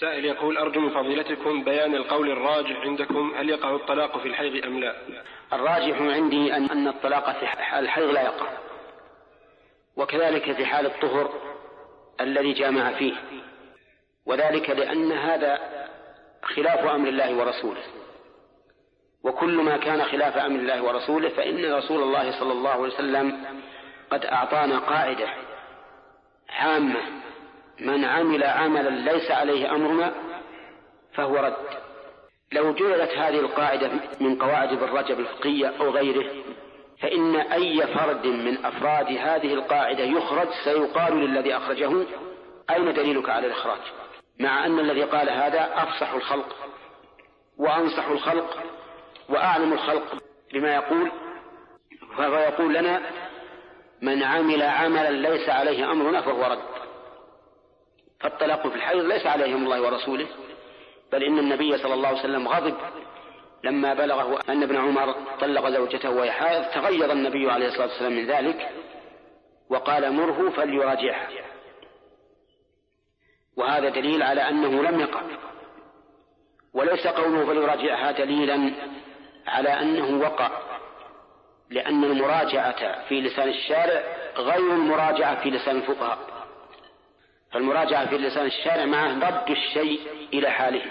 سائل يقول أرجو من فضيلتكم بيان القول الراجح عندكم هل يقع الطلاق في الحيض أم لا؟ الراجح عندي أن أن الطلاق في الحيض لا يقع وكذلك في حال الطهر الذي جامع فيه وذلك لأن هذا خلاف أمر الله ورسوله. وكل ما كان خلاف أمر الله ورسوله فإن رسول الله صلى الله عليه وسلم قد أعطانا قاعدة عامة من عمل عملا ليس عليه أمرنا فهو رد. لو جعلت هذه القاعدة من قواعد ابن رجب الفقهية أو غيره فإن أي فرد من أفراد هذه القاعدة يخرج سيقال للذي أخرجه أين دليلك على الإخراج؟ مع أن الذي قال هذا أفصح الخلق وأنصح الخلق وأعلم الخلق بما يقول فهو يقول لنا من عمل عملا ليس عليه أمرنا فهو رد. فالطلاق في الحيض ليس عليه أمر الله ورسوله بل إن النبي صلى الله عليه وسلم غضب لما بلغه أن ابن عمر طلق زوجته وهي حائض تغيظ النبي عليه الصلاة والسلام من ذلك وقال مره فليراجعها. وهذا دليل على أنه لم يقع وليس قوله فليراجعها دليلا على أنه وقع لأن المراجعة في لسان الشارع غير المراجعة في لسان الفقهاء. فالمراجعة في لسان الشارع معه رد الشيء إلى حاله.